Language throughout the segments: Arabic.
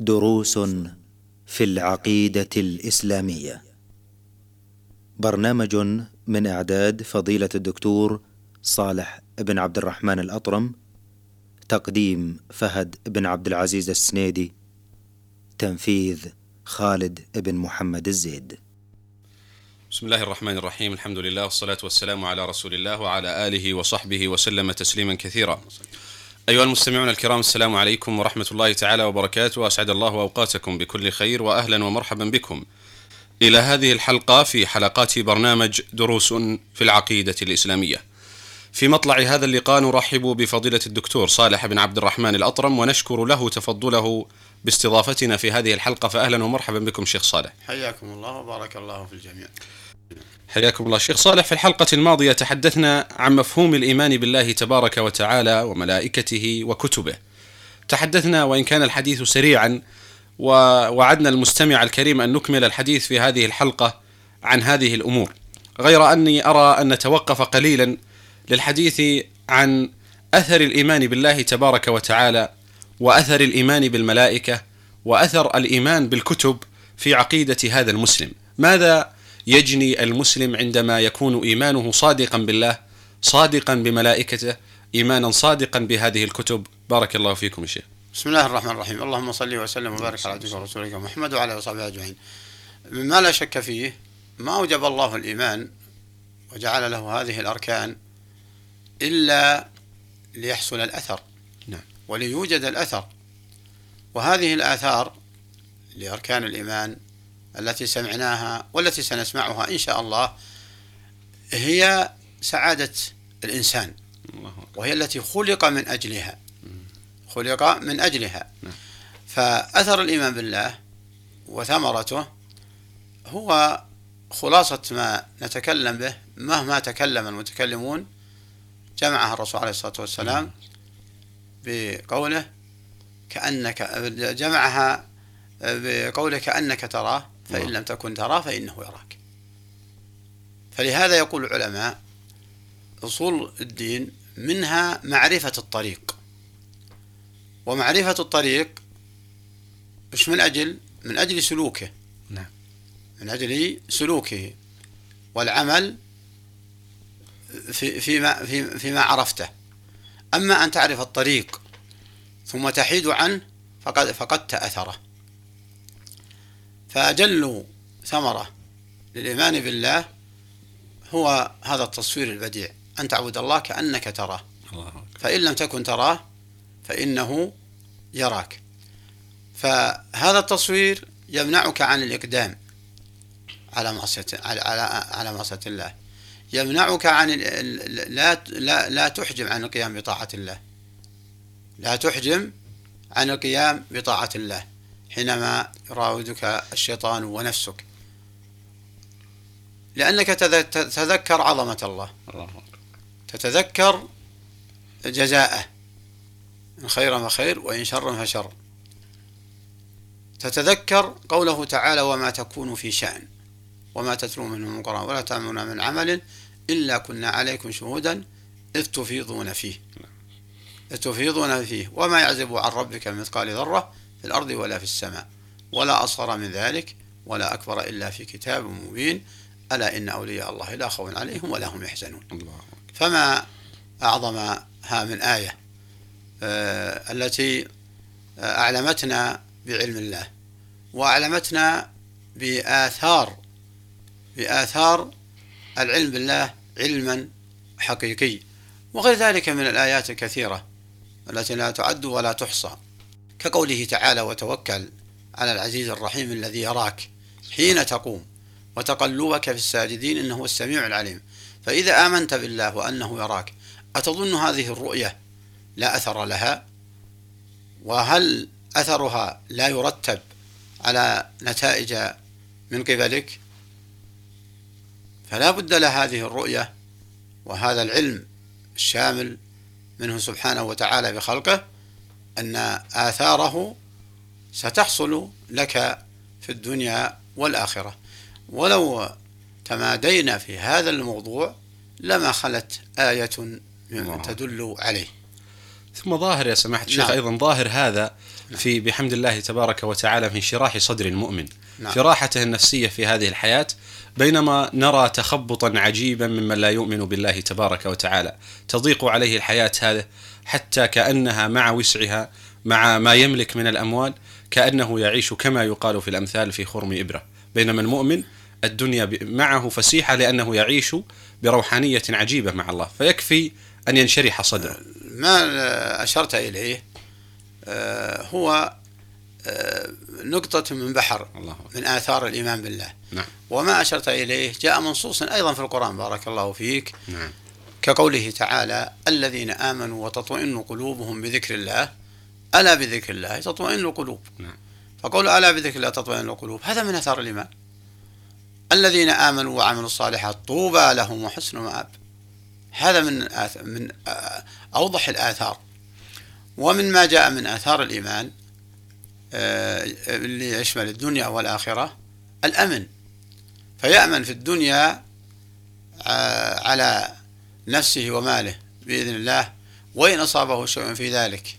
دروس في العقيدة الإسلامية. برنامج من إعداد فضيلة الدكتور صالح بن عبد الرحمن الأطرم تقديم فهد بن عبد العزيز السنيدي تنفيذ خالد بن محمد الزيد. بسم الله الرحمن الرحيم الحمد لله والصلاة والسلام على رسول الله وعلى آله وصحبه وسلم تسليما كثيرا. أيها المستمعون الكرام السلام عليكم ورحمة الله تعالى وبركاته. وأسعد الله أوقاتكم بكل خير وأهلا ومرحبا بكم. إلى هذه الحلقة في حلقات برنامج دروس في العقيدة الإسلامية. في مطلع هذا اللقاء نرحب بفضيلة الدكتور صالح بن عبد الرحمن الأطرم ونشكر له تفضله باستضافتنا في هذه الحلقة. فأهلا ومرحبا بكم شيخ صالح. حياكم الله وبارك الله في الجميع. حياكم الله. شيخ صالح في الحلقة الماضية تحدثنا عن مفهوم الإيمان بالله تبارك وتعالى وملائكته وكتبه. تحدثنا وإن كان الحديث سريعا ووعدنا المستمع الكريم أن نكمل الحديث في هذه الحلقة عن هذه الأمور. غير أني أرى أن نتوقف قليلا للحديث عن أثر الإيمان بالله تبارك وتعالى وأثر الإيمان بالملائكة وأثر الإيمان بالكتب في عقيدة هذا المسلم. ماذا يجني المسلم عندما يكون إيمانه صادقا بالله صادقا بملائكته ايمانا صادقا بهذه الكتب. بارك الله فيكم يا شيخ. بسم الله الرحمن الرحيم. اللهم صل وسلم وبارك على عبدك ورسولك محمد وعلى آله وصحبه أجمعين. مما لا شك فيه ما أوجب الله الإيمان وجعل له هذه الأركان إلا ليحصل الأثر نعم. وليوجد الأثر. وهذه الآثار لأركان الإيمان التي سمعناها والتي سنسمعها إن شاء الله هي سعادة الإنسان وهي التي خلق من أجلها. خلق من أجلها. نعم. فأثر الإيمان بالله وثمرته هو خلاصة ما نتكلم به مهما تكلم المتكلمون جمعها الرسول عليه الصلاة والسلام بقوله كأنك جمعها بقوله كأنك تراه. فإن لم تكن تراه فإنه يراك. فلهذا يقول العلماء أصول الدين منها معرفة الطريق. ومعرفة الطريق مش من أجل؟ من أجل سلوكه. نعم. من أجل سلوكه. والعمل في فيما في فيما عرفته. أما أن تعرف الطريق ثم تحيد عنه فقد فقدت أثره. فأجل ثمرة للإيمان بالله هو هذا التصوير البديع. أن تعبد الله كأنك تراه. فإن لم تكن تراه فإنه يراك. فهذا التصوير يمنعك عن الإقدام على معصية على على على معصية الله. يمنعك عن لا لا لا تحجم عن القيام بطاعة الله. لا تحجم عن القيام بطاعة الله. حينما يراودك الشيطان ونفسك. لأنك تتذكر عظمة الله. تتذكر جزاءه. إن خير فخير وإن شر فشر تتذكر قوله تعالى وما تكون في شأن وما تتلو منه من قرآن ولا تعملون من عمل إلا كنا عليكم شهودا إذ تفيضون فيه. إذ تفيضون فيه. وما يعزب عن ربك من مثقال ذرة في الأرض ولا في السماء. ولا أصغر من ذلك ولا أكبر إلا في كتاب مبين. ألا إن أولياء الله لا خوف عليهم ولا هم يحزنون. فما أعظمها من آية آه التي أعلمتنا بعلم الله وأعلمتنا بآثار بآثار العلم بالله علما حقيقي وغير ذلك من الآيات الكثيرة التي لا تعد ولا تحصى. كقوله تعالى وتوكل على العزيز الرحيم الذي يراك حين تقوم وتقلبك في الساجدين هو السميع العليم. فإذا آمنت بالله وأنه يراك أتظن هذه الرؤية لا أثر لها؟ وهل أثرها لا يرتب على نتائج من قبلك؟ فلا بد لهذه الرؤية وهذا العلم الشامل منه سبحانه وتعالى بخلقه أن آثاره ستحصل لك في الدنيا والآخرة. ولو تمادينا في هذا الموضوع لما خلت آية تدل عليه. ثم ظاهر يا سماحة الشيخ نعم. أيضا ظاهر هذا في بحمد الله تبارك وتعالى في انشراح صدر المؤمن. نعم. في راحته النفسية في هذه الحياة بينما نرى تخبطا عجيبا ممن لا يؤمن بالله تبارك وتعالى. تضيق عليه الحياة هذا حتى كأنها مع وسعها مع ما يملك من الأموال كأنه يعيش كما يقال في الأمثال في خرم إبرة. بينما المؤمن الدنيا معه فسيحة لأنه يعيش بروحانية عجيبة مع الله فيكفي أن ينشرح صدره. ما أشرت إليه آه، هو آه، نقطة من بحر الله. من آثار الإيمان بالله. نعم. وما أشرت إليه جاء منصوصا أيضا في القرآن بارك الله فيك. نعم. كقوله تعالى الذين آمنوا وتطمئن قلوبهم بذكر الله ألا بذكر الله تطمئن القلوب نعم. فقول ألا بذكر الله تطمئن القلوب هذا من أثار الإيمان الذين آمنوا وعملوا الصالحات طوبى لهم وحسن مآب هذا من. من أوضح الآثار ومن ما جاء من آثار الإيمان اللي يشمل الدنيا والآخرة الأمن فيأمن في الدنيا على نفسه وماله بإذن الله وإن أصابه شيء في ذلك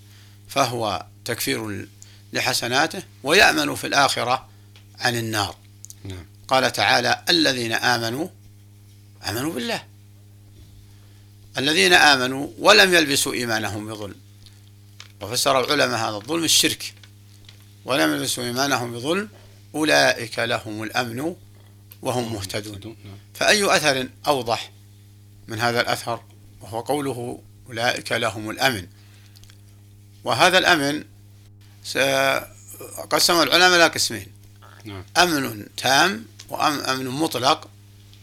فهو تكفير لحسناته ويأمن في الآخرة عن النار. نعم. قال تعالى الذين آمنوا آمنوا بالله. الذين آمنوا ولم يلبسوا إيمانهم بظلم. وفسر العلماء هذا الظلم الشرك. ولم يلبسوا إيمانهم بظلم أولئك لهم الأمن وهم مهتدون. نعم. فأي أثر أوضح من هذا الأثر وهو قوله أولئك لهم الأمن. وهذا الأمن قسم العلماء إلى قسمين. نعم. أمن تام وأمن مطلق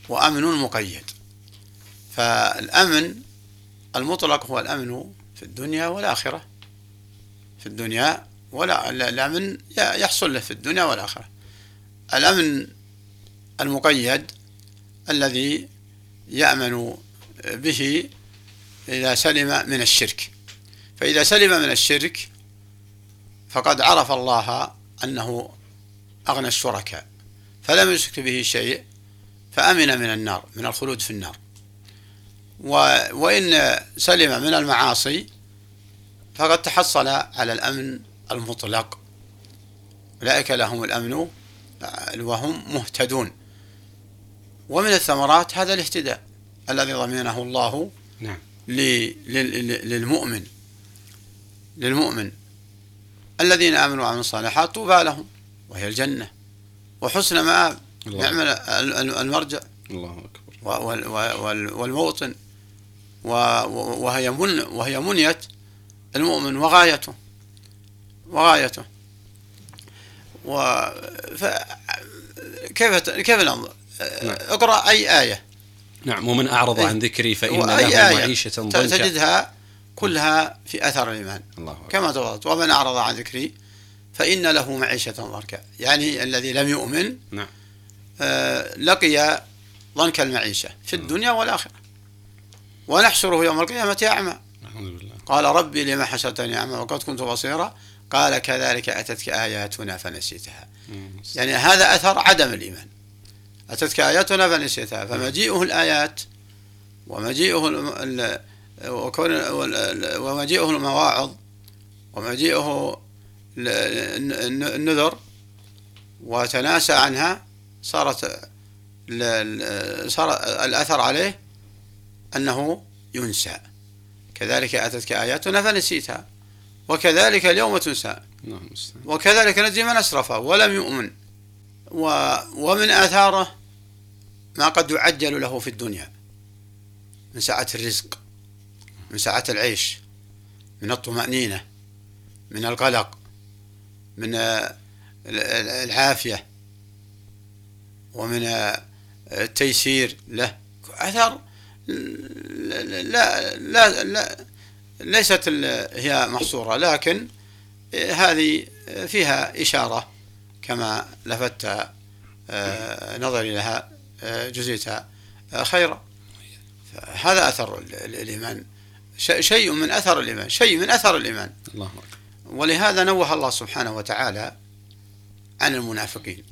وأمن مقيد. فالأمن المطلق هو الأمن في الدنيا والآخرة. في الدنيا ولا الأمن يحصل له في الدنيا والآخرة. الأمن المقيد الذي يأمن به إذا سلم من الشرك. فإذا سلم من الشرك فقد عرف الله أنه أغنى الشركاء. فلم يشرك به شيء فأمن من النار من الخلود في النار. وإن سلم من المعاصي فقد تحصل على الأمن المطلق. أولئك لهم الأمن وهم مهتدون. ومن الثمرات هذا الاهتداء. الذي ضمنه الله نعم. للمؤمن. للمؤمن. الذين آمنوا وعملوا الصالحات طوبى لهم وهي الجنة. وحسن مآب. نعم ال- ال- المرجع. الله أكبر. والموطن. وهي من وهي منية المؤمن وغايته. وغايته. و كيف كيف ننظر؟ نعم. اقرأ أي آية؟ نعم ومن أعرض إيه. عن ذكري فإن له آية معيشة ضنكا. تجدها كلها في أثر الإيمان. الله أكبر. كما تفضلت ومن أعرض عن ذكري فإن له معيشة ضنكا. يعني الذي لم يؤمن نعم. آه، لقي ضنك المعيشة في الدنيا والآخرة. ونحشره يوم القيامة أعمى. الحمد لله. قال ربي لما حشرتني أعمى وقد كنت بصيرا؟ قال كذلك أتتك آياتنا فنسيتها. مم. يعني هذا أثر عدم الإيمان. أتتك آياتنا فنسيتها. فمجيئه الآيات ومجيئه ال- وكون ومجيئه المواعظ ومجيئه ال- الن- النذر وتناسى عنها صارت صار الأثر عليه أنه ينسى. كذلك أتتك آياتنا فنسيتها. وكذلك اليوم تنسى. المستعان وكذلك نجزي من أسرف ولم يؤمن. ومن آثاره ما قد يعجل له في الدنيا. من سعة الرزق من سعة العيش من الطمأنينة من القلق من ال- ال- العافية ومن التيسير له. أثر لا لا لا, ليست هي محصورة لكن هذه فيها إشارة كما لفت آه، نظري لها آه، جزيتها آه، خيرا. هذا أثر ال- ال- الإيمان. شيء من أثر الإيمان. شيء من أثر الإيمان. الله ولهذا نوه الله سبحانه وتعالى عن المنافقين.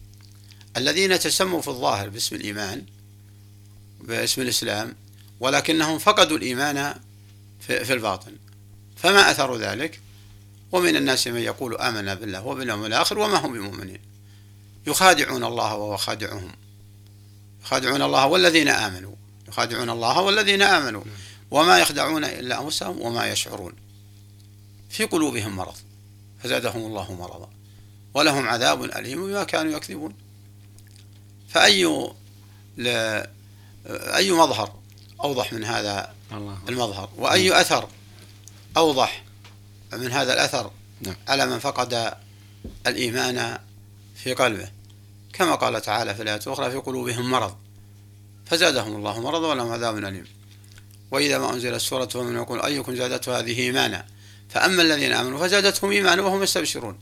الذين تسموا في الظاهر باسم الإيمان باسم الإسلام ولكنهم فقدوا الإيمان في في الباطن. فما أثر ذلك؟ ومن الناس من يقول آمنا بالله وباليوم الآخر وما هم بمؤمنين. يخادعون الله وهو خادعهم. يخادعون الله والذين آمنوا. يخادعون الله والذين آمنوا. وما يخدعون إلا أنفسهم وما يشعرون. في قلوبهم مرض. فزادهم الله مرضا. ولهم عذاب أليم بما كانوا يكذبون. فأي ل... أي مظهر أوضح من هذا. المظهر؟ وأي أثر أوضح؟ من هذا الأثر نعم. على من فقد الإيمان في قلبه. كما قال تعالى في الآية الأخرى في قلوبهم مرض. فزادهم الله مرضا ولهم عذاب أليم. وإذا ما أنزلت سورة فمن يقول أيكم زادته هذه إيمانا؟ فأما الذين آمنوا فزادتهم إيمانا وهم يستبشرون.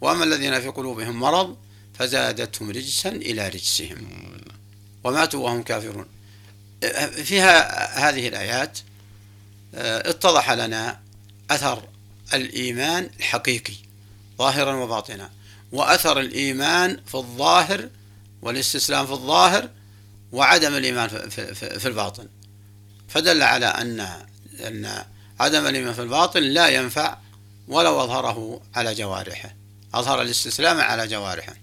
وأما الذين في قلوبهم مرض فزادتهم رجسا إلى رجسهم. وماتوا وهم كافرون. فيها هذه الآيات آه، اتضح لنا أثر الإيمان الحقيقي ظاهرا وباطنا. وأثر الإيمان في الظاهر والاستسلام في الظاهر وعدم الإيمان في الباطن. فدل على أن أن عدم الإيمان في الباطن لا ينفع ولو أظهره على جوارحه. أظهر الاستسلام على جوارحه.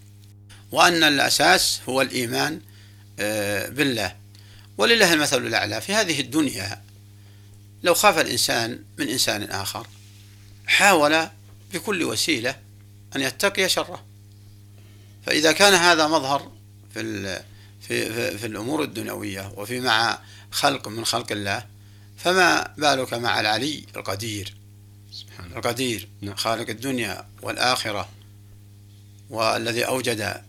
وأن الأساس هو الإيمان آه، بالله. ولله المثل الأعلى في هذه الدنيا. لو خاف الإنسان من إنسان آخر حاول بكل وسيلة أن يتقي شره. فإذا كان هذا مظهر في في في, في الأمور الدنيوية وفي مع خلق من خلق الله فما بالك مع العلي القدير؟ القدير نعم. خالق الدنيا والآخرة والذي أوجد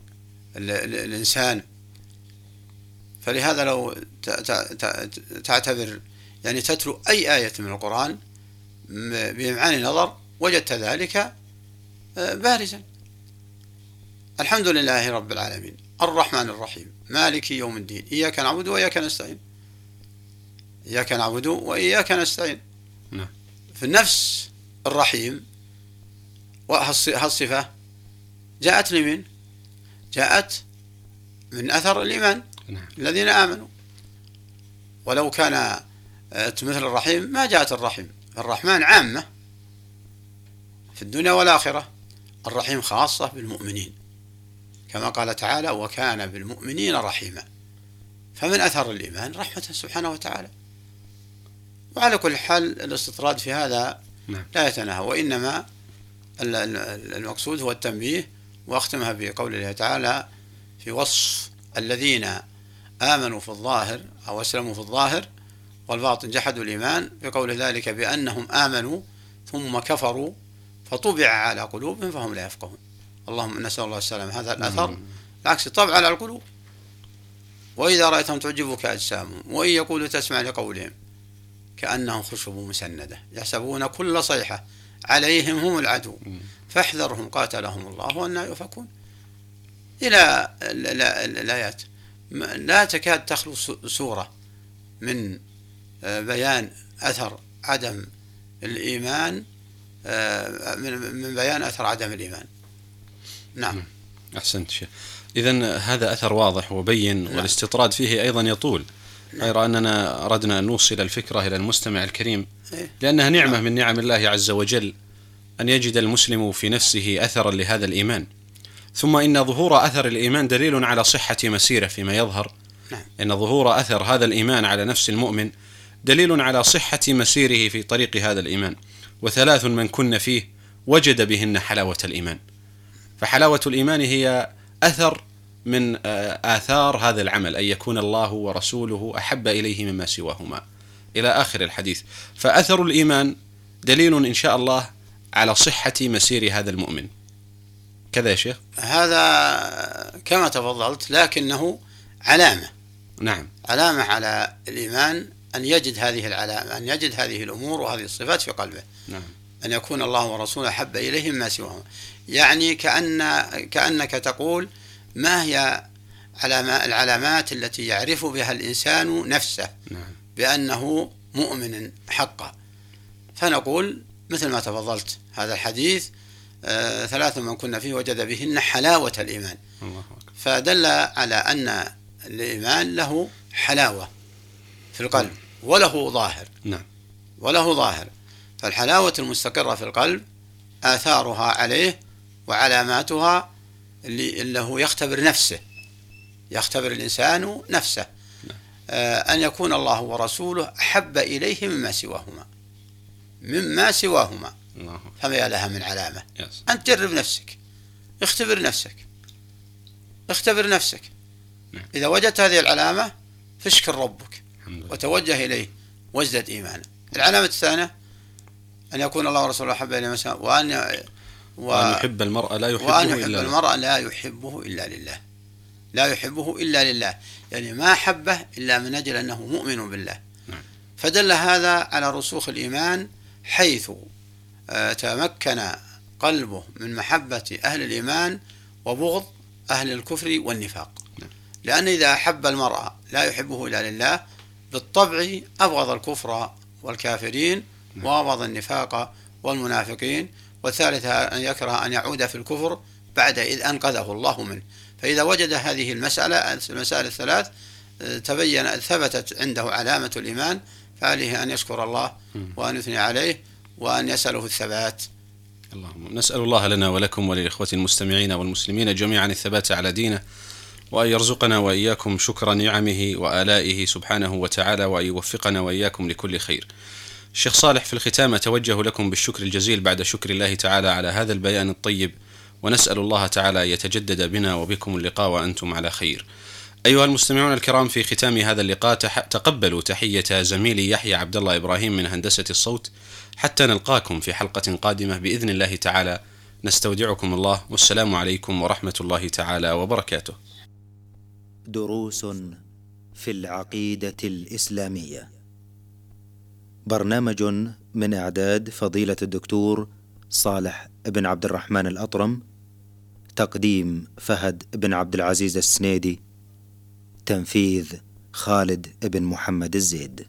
الإنسان. فلهذا لو تعتبر يعني تتلو أي آية من القرآن بإمعان نظر وجدت ذلك آه، بارزا. الحمد لله رب العالمين. الرحمن الرحيم. مالك يوم الدين. إياك نعبد وإياك نستعين. إياك نعبد وإياك نستعين. نعم. في النفس الرحيم وهالصفة جاءت لمن؟ جاءت من أثر الإيمان. نعم. الذين آمنوا. ولو كان آه، مثل الرحيم ما جاءت الرحيم. الرحمن عامة في الدنيا والآخرة الرحيم خاصة بالمؤمنين. كما قال تعالى وكان بالمؤمنين رحيما. فمن أثر الإيمان؟ رحمته سبحانه وتعالى. وعلى كل حال الاستطراد في هذا نعم. لا يتناهى وإنما المقصود هو التنبيه وأختمها بقول الله تعالى في وصف الذين آمنوا في الظاهر أو أسلموا في الظاهر والباطن جحدوا الإيمان بقول ذلك بأنهم آمنوا ثم كفروا فطبع على قلوبهم فهم لا يفقهون. اللهم نسأل الله السلام هذا الأثر بالعكس طبع على القلوب. وإذا رأيتهم تعجبك أجسامهم وإن يقولوا تسمع لقولهم كأنهم خشب مسندة. يحسبون كل صيحة عليهم هم العدو. فاحذرهم قاتلهم الله وأنا يؤفكون. إلى الآيات. لا تكاد تخلو سورة من بيان أثر عدم الإيمان آه، من بيان أثر عدم الإيمان نعم أحسنت شيخ إذا هذا أثر واضح وبين نعم. والاستطراد فيه أيضا يطول نعم. غير أننا أردنا أن نوصل الفكرة إلى المستمع الكريم إيه؟ لأنها نعمة نعم. من نعم الله عز وجل أن يجد المسلم في نفسه أثرا لهذا الإيمان ثم إن ظهور أثر الإيمان دليل على صحة مسيره فيما يظهر نعم. إن ظهور أثر هذا الإيمان على نفس المؤمن دليل على صحة مسيره في طريق هذا الإيمان. وثلاث من كن فيه وجد بهن حلاوة الإيمان. فحلاوة الإيمان هي أثر من آه، آثار هذا العمل أن يكون الله ورسوله أحب إليه مما سواهما. إلى آخر الحديث. فأثر الإيمان دليل إن شاء الله على صحة مسير هذا المؤمن. كذا يا شيخ؟ هذا كما تفضلت لكنه علامة. نعم. علامة على الإيمان أن يجد هذه العلامة أن يجد هذه الأمور وهذه الصفات في قلبه. نعم. أن يكون الله ورسوله أحب إليه مما سواهما يعني كأن كأنك تقول ما هي العلامات التي يعرف بها الإنسان نفسه نعم. بأنه مؤمن حقا. فنقول مثل ما تفضلت هذا الحديث آه ثلاث من كنا فيه وجد بهن حلاوة الإيمان. الله فدل على أن الإيمان له حلاوة في القلب. وله ظاهر. نعم. وله ظاهر. فالحلاوة المستقرة في القلب آثارها عليه وعلاماتها اللي, هو يختبر نفسه يختبر الإنسان نفسه. آه أن يكون الله ورسوله أحب إليه مما سواهما. مما سواهما. الله. فما لها من علامة. يس. أنت جرب نفسك. اختبر نفسك. اختبر نفسك. نعم. إذا وجدت هذه العلامة فاشكر ربك. وتوجه إليه وازدد إيمانا العلامة الثانية أن يكون الله ورسوله أحب إليه مسا وأن و... وأن يحب المرء لا يحبه وأن يحب إلا. المرء لا يحبه إلا لله لا يحبه إلا لله يعني ما أحبه إلا من أجل أنه مؤمن بالله نعم. فدل هذا على رسوخ الإيمان حيث آه، تمكن قلبه من محبة أهل الإيمان وبغض أهل الكفر والنفاق نعم. لأن إذا أحب المرء لا يحبه إلا لله بالطبع أبغض الكفر والكافرين نعم. وأبغض النفاق والمنافقين والثالثة أن يكره أن يعود في الكفر بعد إذ أنقذه الله منه فإذا وجد هذه المسألة المسائل الثلاث تبين ثبتت عنده علامة الإيمان فعليه أن يشكر الله مم. وأن يثني عليه وأن يسأله الثبات اللهم نسأل الله لنا ولكم وللإخوة المستمعين والمسلمين جميعا الثبات على دينه وأن يرزقنا وإياكم شكر نعمه وآلائه سبحانه وتعالى وأن يوفقنا وإياكم لكل خير. الشيخ صالح في الختام أتوجه لكم بالشكر الجزيل بعد شكر الله تعالى على هذا البيان الطيب ونسأل الله تعالى أن يتجدد بنا وبكم اللقاء وأنتم على خير. أيها المستمعون الكرام في ختام هذا اللقاء تقبلوا تحية زميلي يحيى عبد الله إبراهيم من هندسة الصوت حتى نلقاكم في حلقة قادمة بإذن الله تعالى. نستودعكم الله والسلام عليكم ورحمة الله تعالى وبركاته. دروس في العقيدة الإسلامية. برنامج من إعداد فضيلة الدكتور صالح بن عبد الرحمن الأطرم تقديم فهد بن عبد العزيز السنيدي تنفيذ خالد بن محمد الزيد.